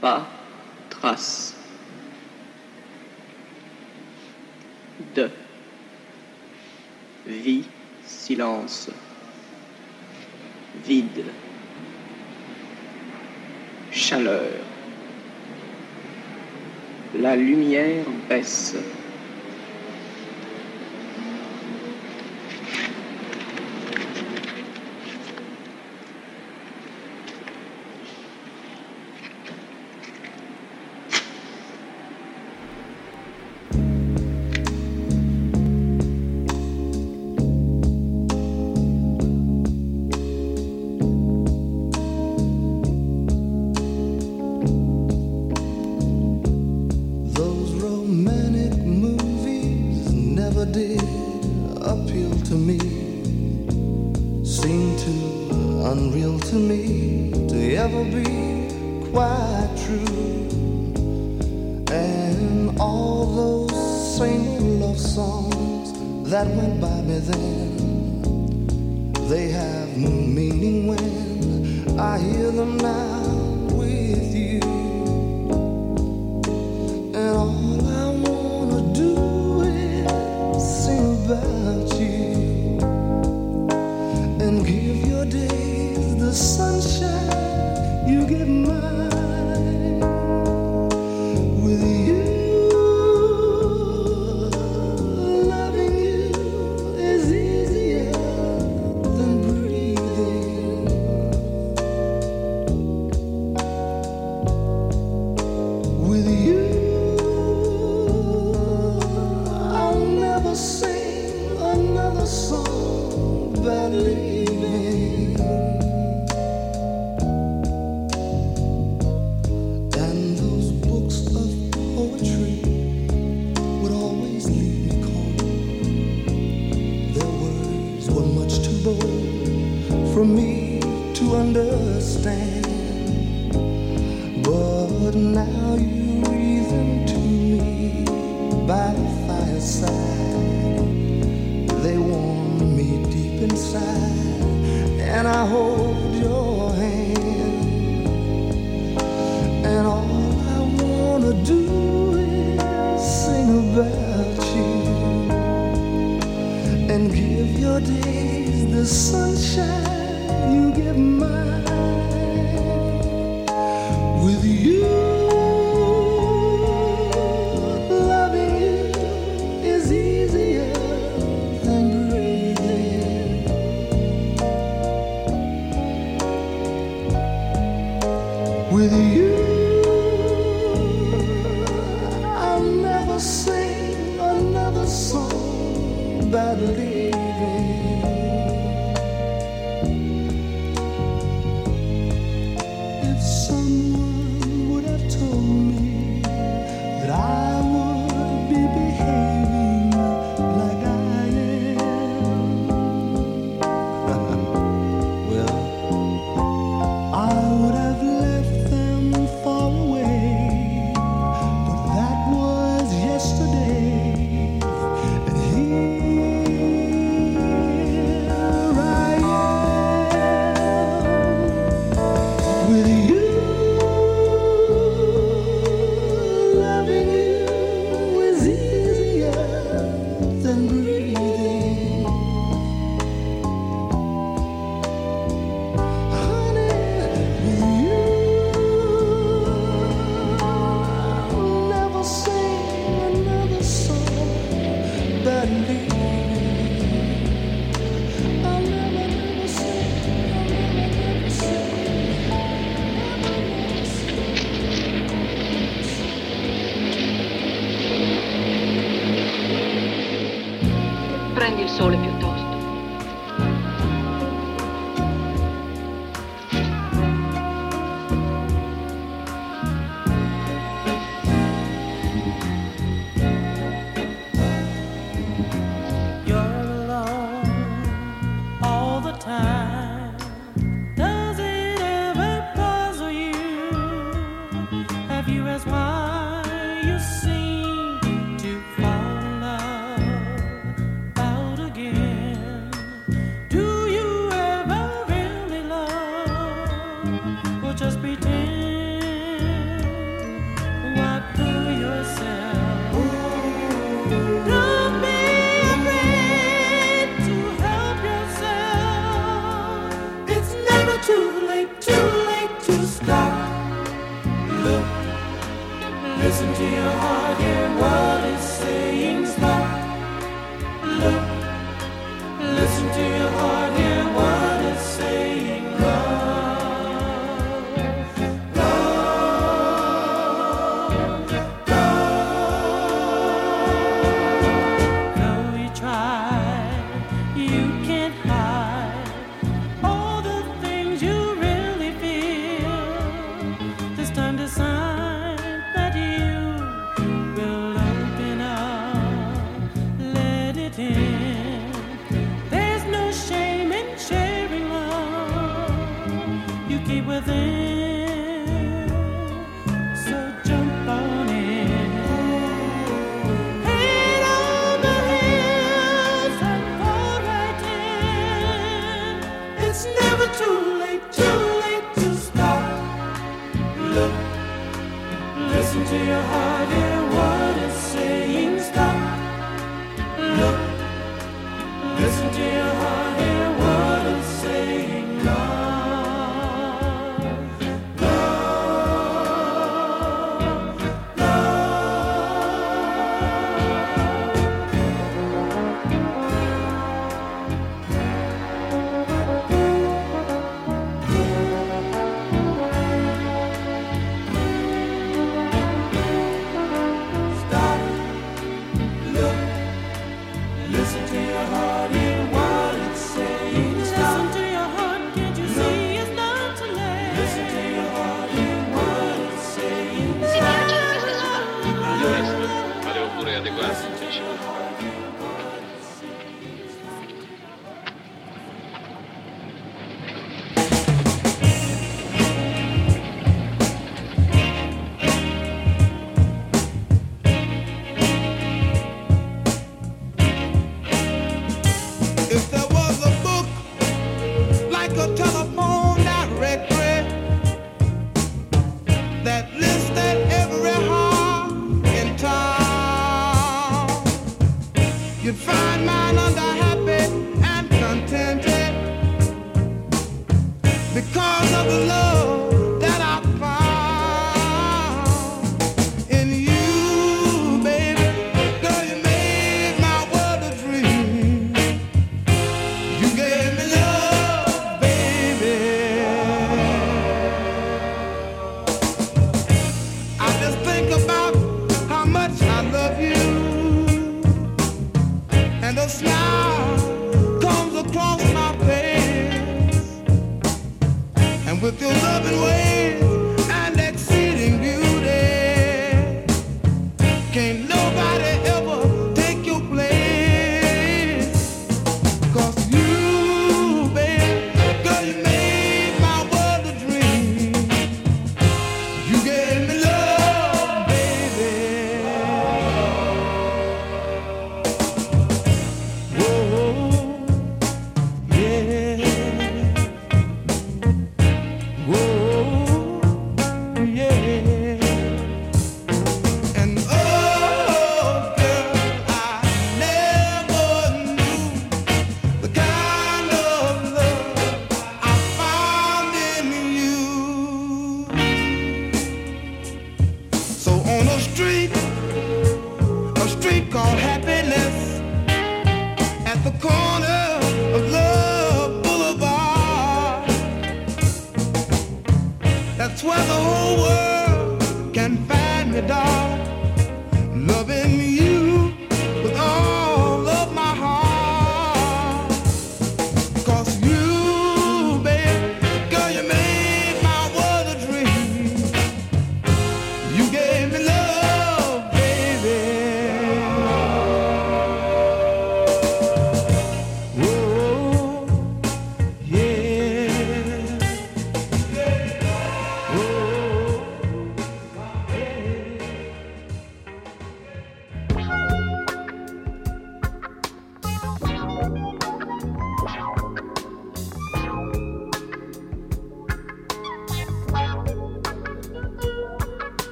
pas trace de vie, silence, vide, chaleur. La lumière baisse. For me to understand. But now you reason to me by the fireside. listen to your heart.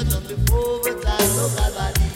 Things we never done before,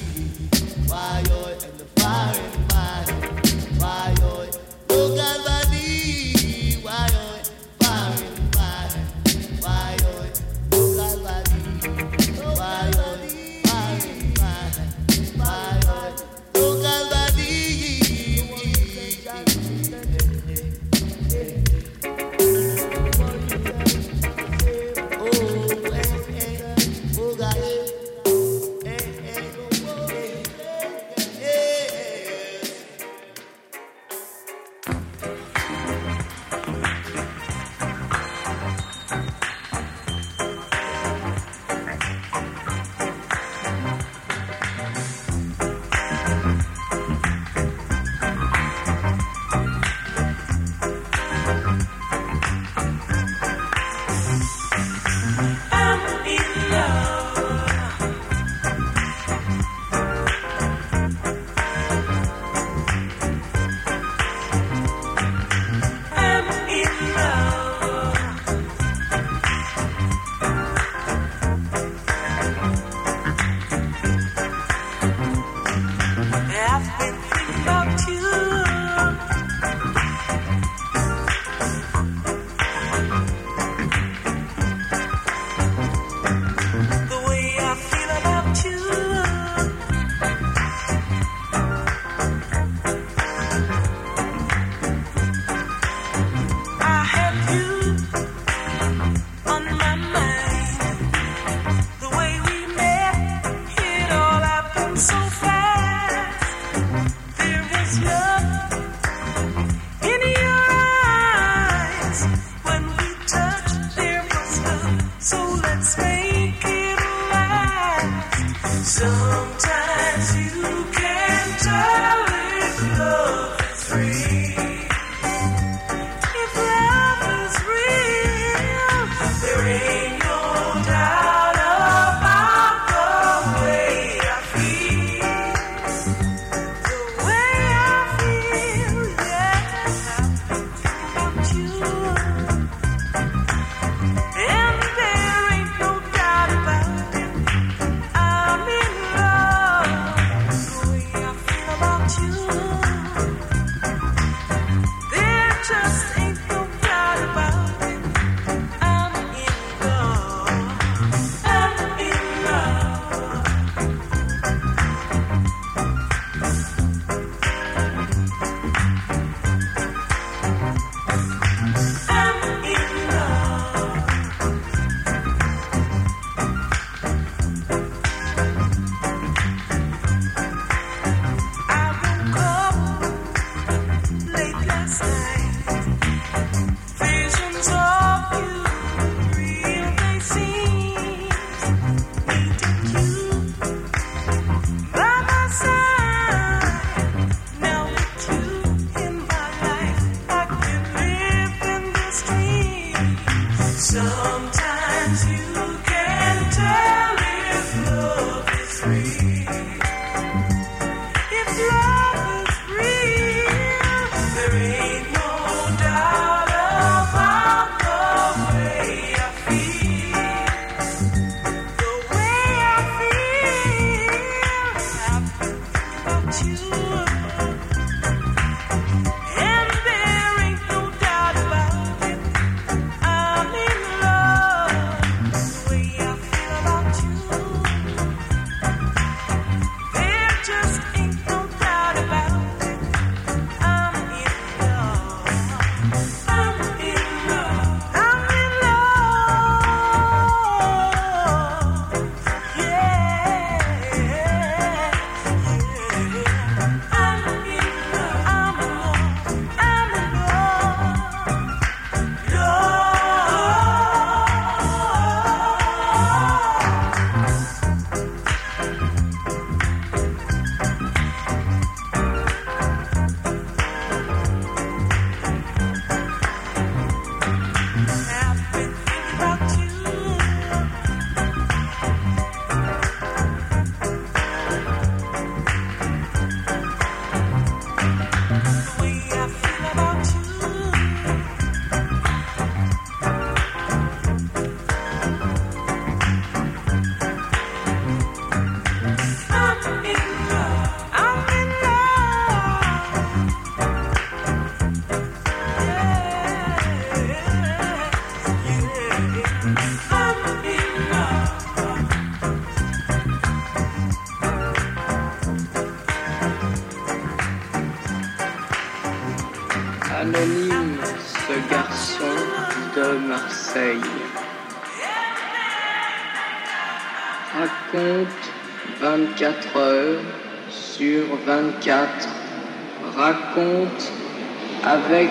avec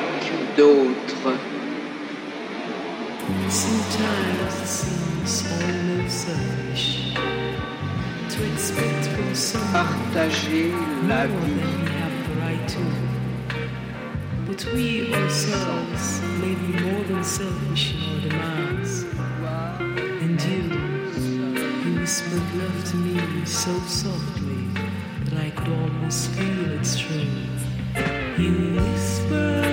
d'autres. Sometimes it seems only selfish to expect from someone partager la vie. Have the right to. But we ourselves may be more than selfish in our demands. And you, you whispered love to me so softly that I could almost feel its strength. You whisper.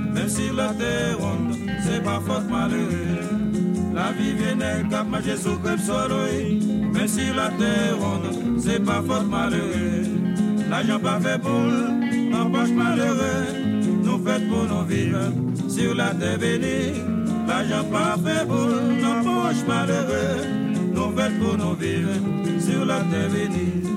Même si la terre ronde, c'est pas faute malheureuse. La vie vient cap ma Jésus Christ soroi. Même si la terre ronde, c'est pas faute malheureuse. L'argent pas fait boule, n'empêche malheureux. Nous faites pour nous vivre sur la terre bénie. L'argent pas fait boule, n'empêche malheureux. Nous faites pour nous vivre sur la terre bénie.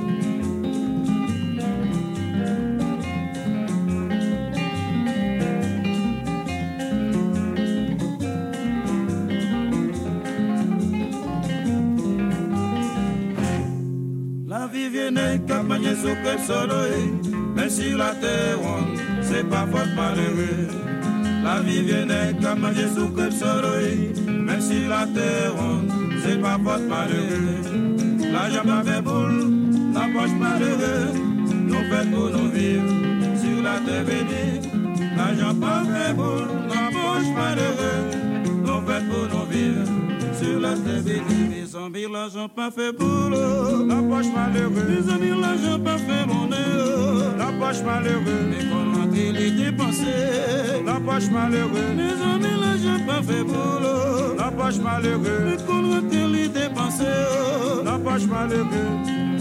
ne kapa Jésus que soloé, mais sur la terre on c'est pas fort malheureux. La vie vient kapa Jésus que soloé, mais sur la terre on c'est pas fort malheureux. La jambe fait boule, la poche malheureux, nous fait pour nous vivre sur la terre bénie. La jambe fait boule, la poche malheureux, nous fait pour nous vivre sur la terre bénie. Dans la j'ai pas fait boulot. La poche malheureuse. Les amis, là, j'ai pas fait mon. La poche malheureuse. Mais comment il est dépensé? La poche malheureuse. Les amis, là, j'ai pas fait boulot. La poche malheureuse. Mais comment il est dépensé? La poche malheureuse.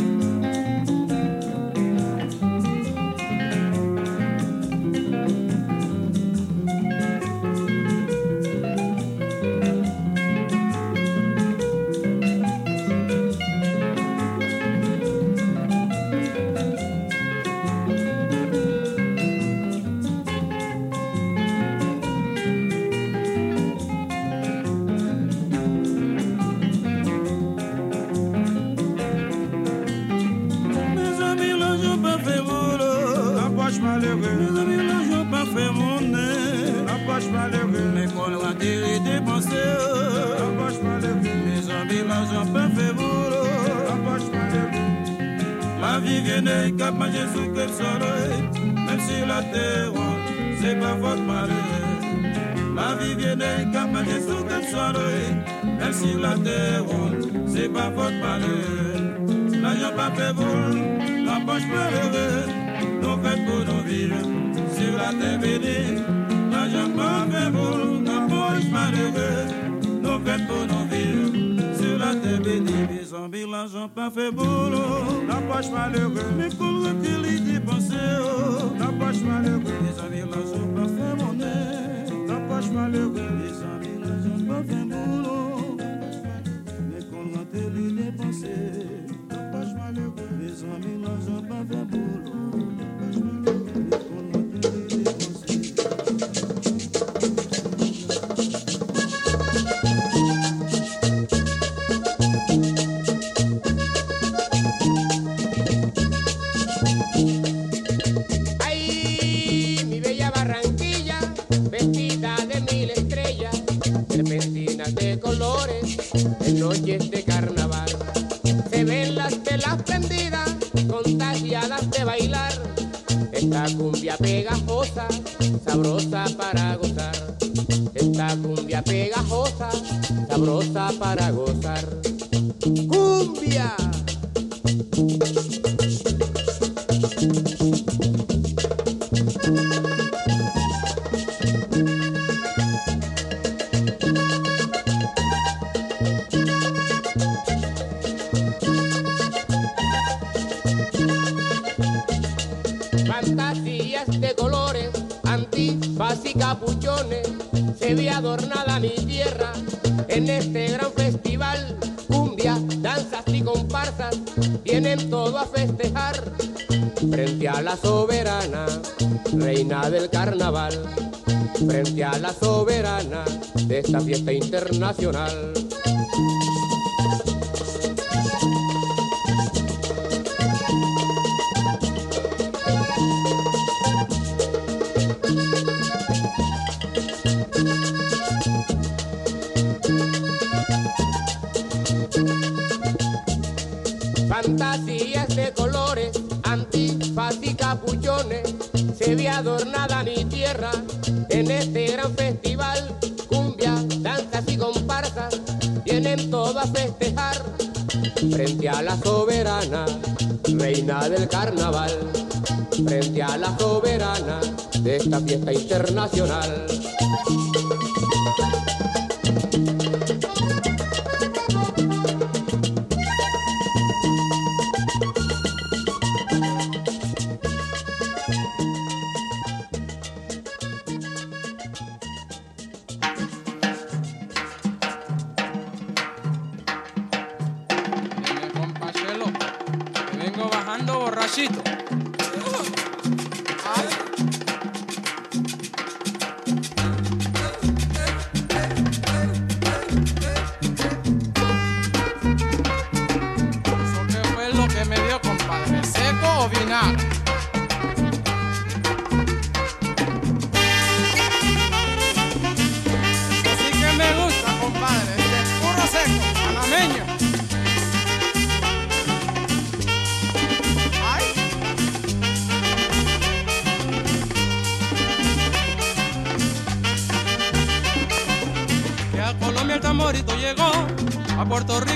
fiesta internacional.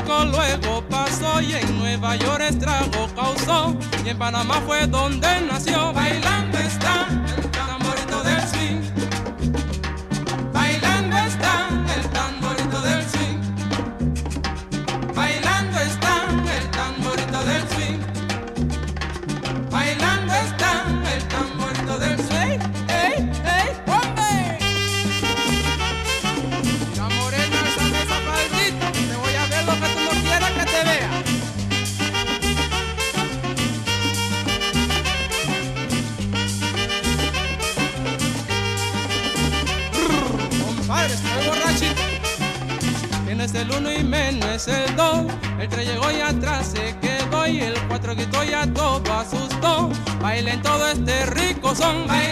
Luego pasó y en Nueva York estrago causó y en Panamá fue donde nació. Bailando está. song, my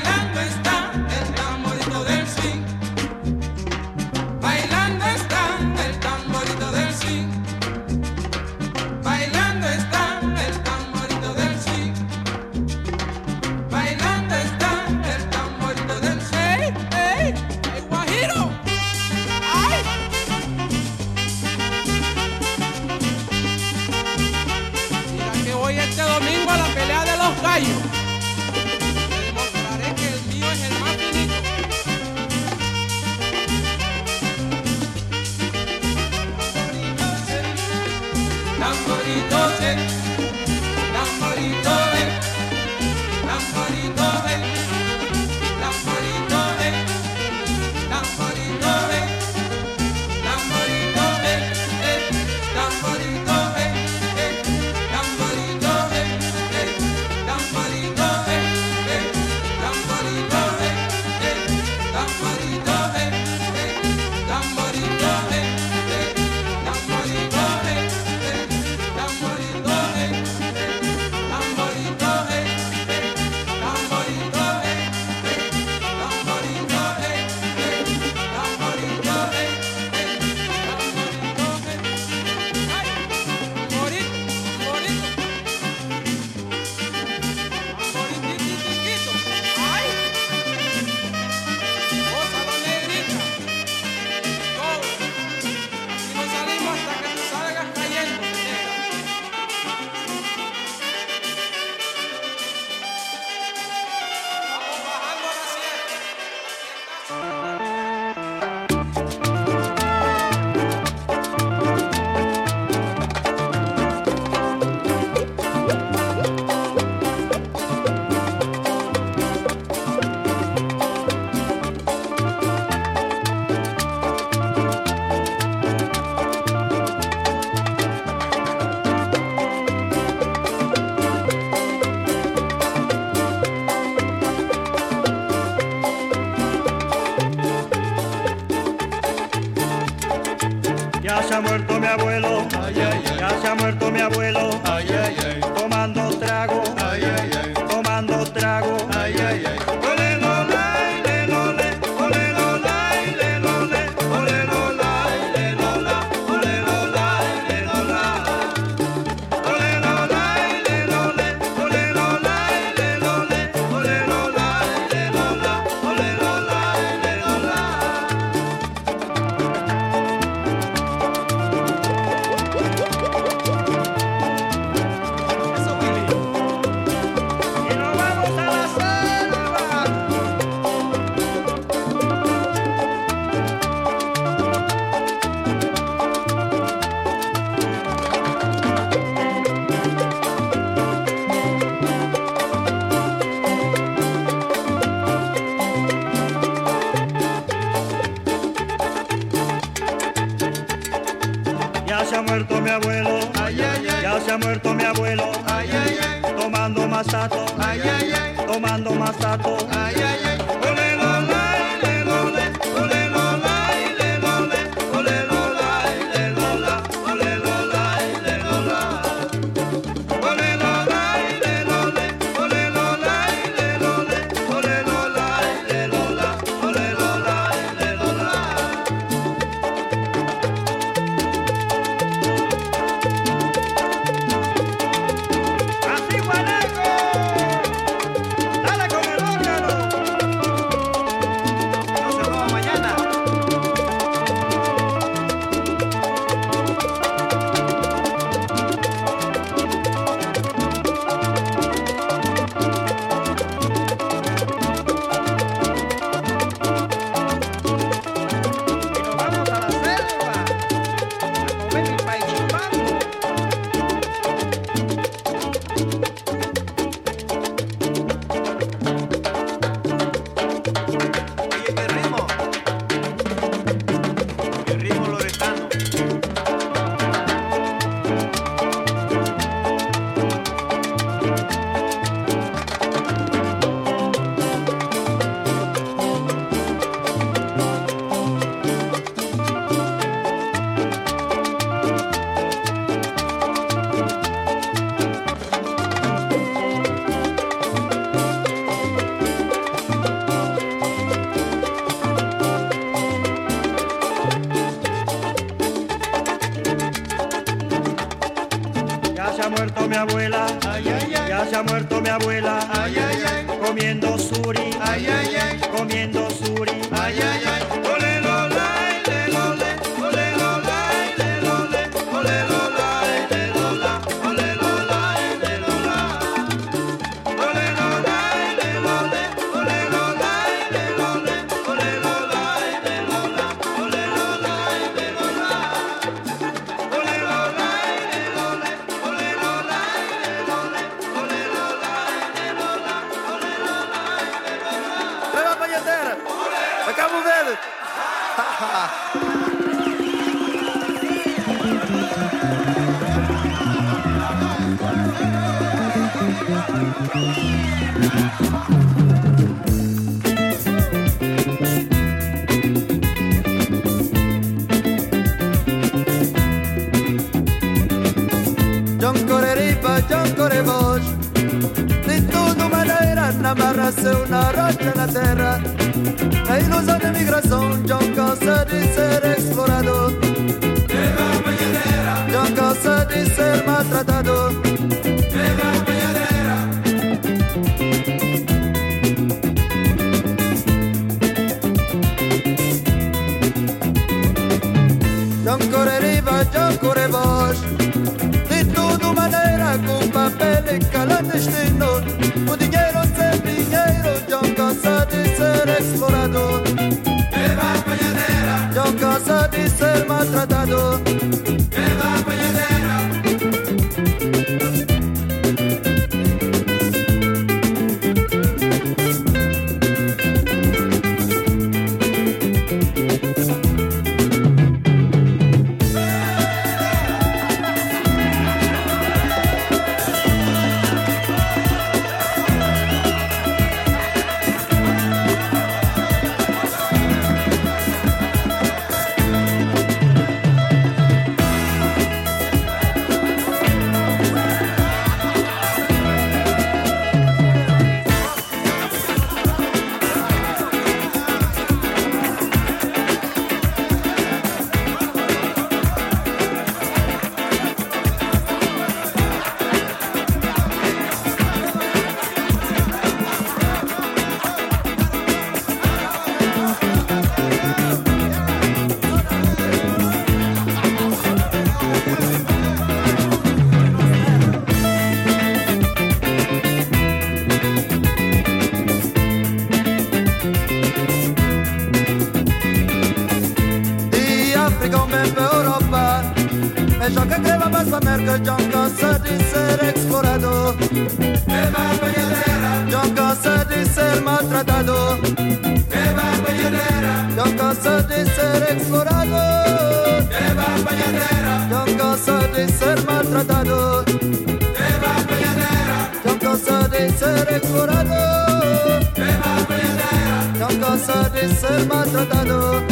casa de ser maltratado.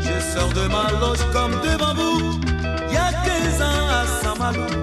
Je sors de ma loge comme devant vous, il y a 15 ans à Saint-Malo.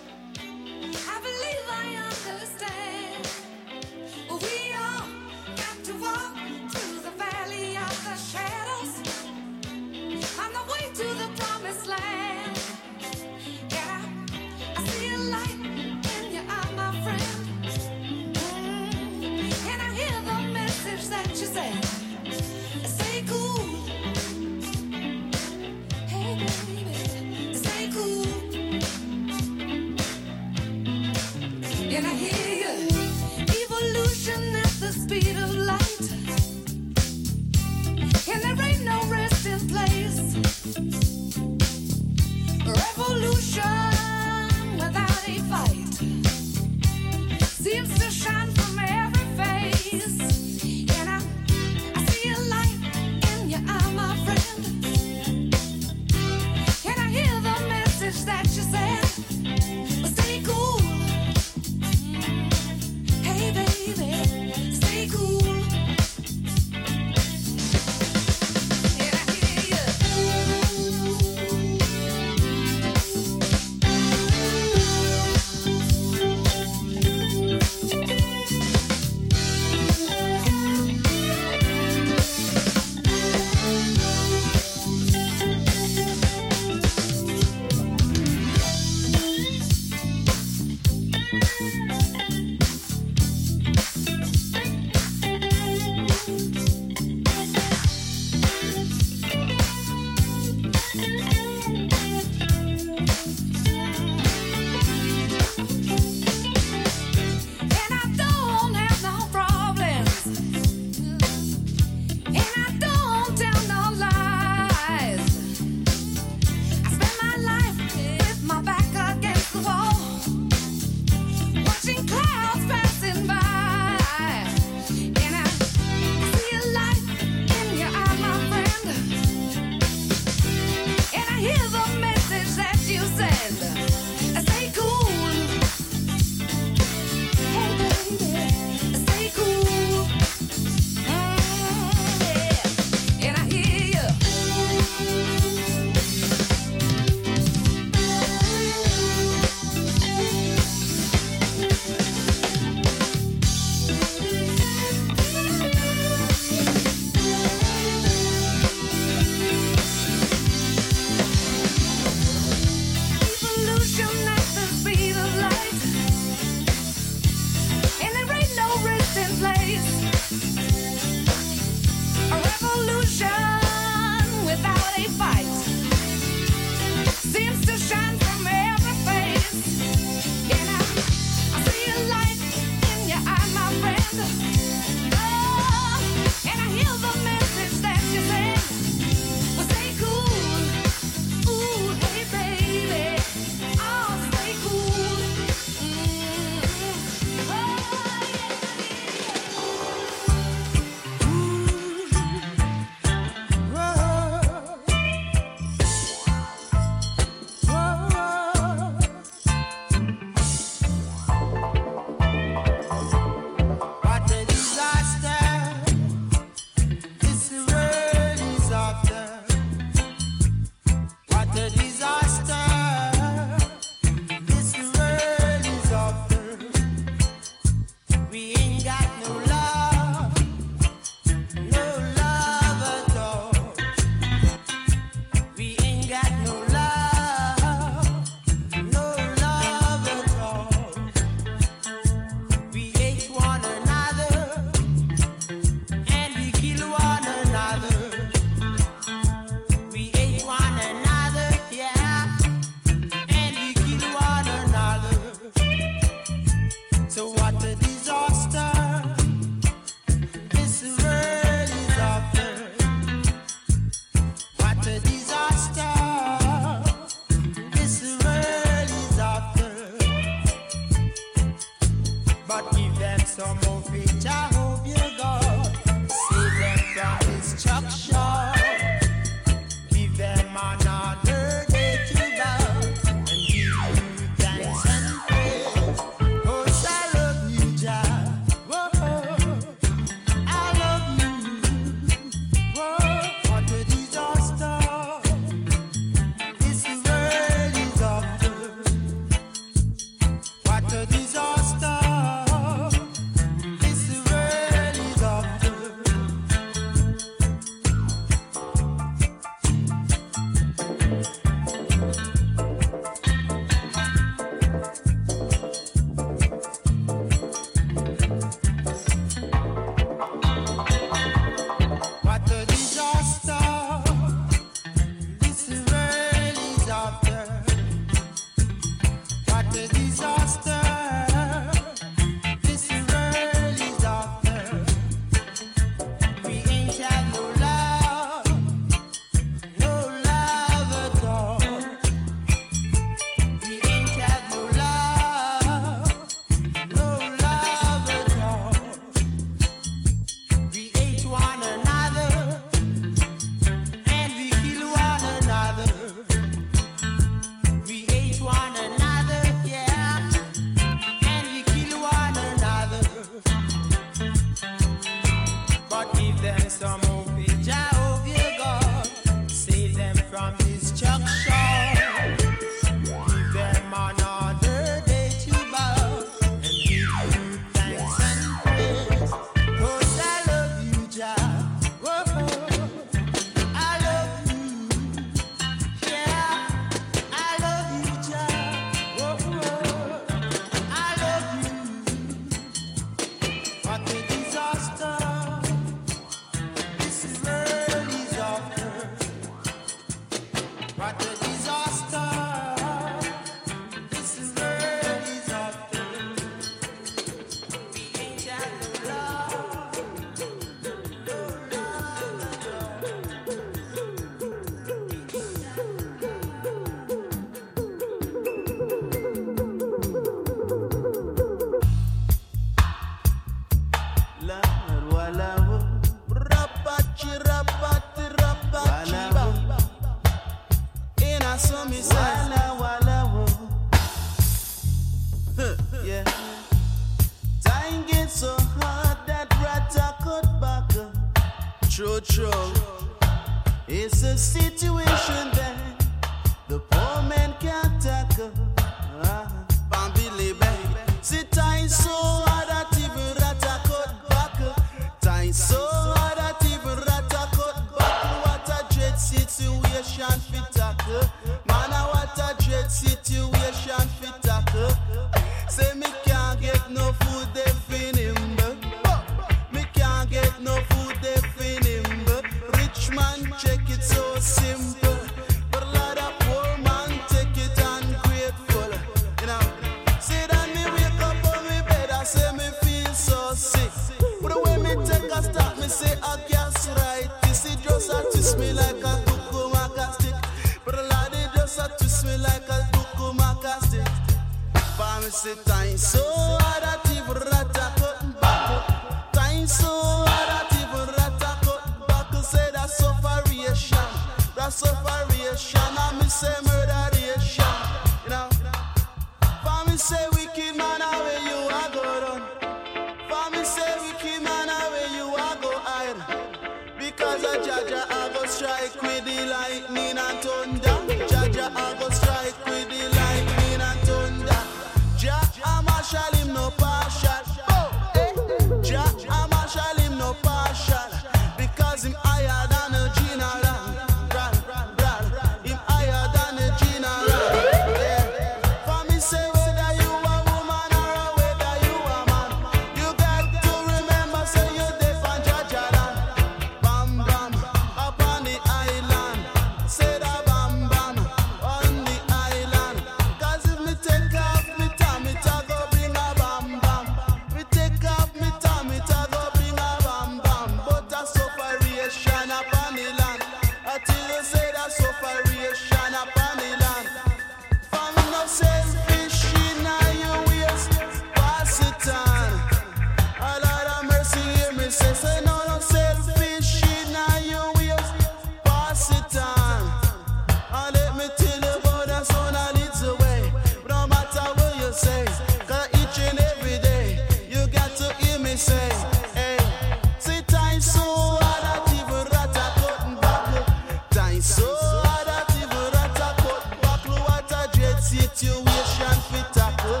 situation we tackle.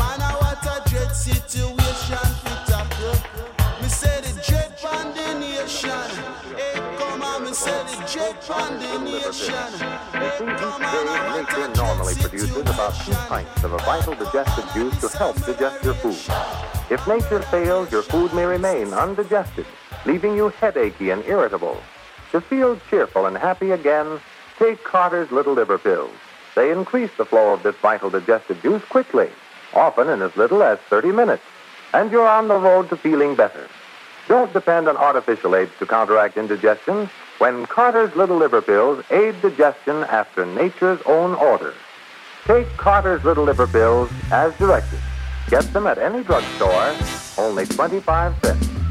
Man, I want a dread situation we tackle. Me say the dread on the nation. Hey, come on, me say the dread on the nation. Normally produces about two pints of a vital digestive juice to help digest your food. If nature fails, your food may remain undigested, leaving you headachy and irritable. To feel cheerful and happy again, take Carter's Little Liver Pills. They increase the flow of this vital digestive juice quickly, often in as little as 30 minutes, and you're on the road to feeling better. Don't depend on artificial aids to counteract indigestion when Carter's Little Liver Pills aid digestion after nature's own order. Take Carter's Little Liver Pills as directed. Get them at any drugstore, only 25 cents.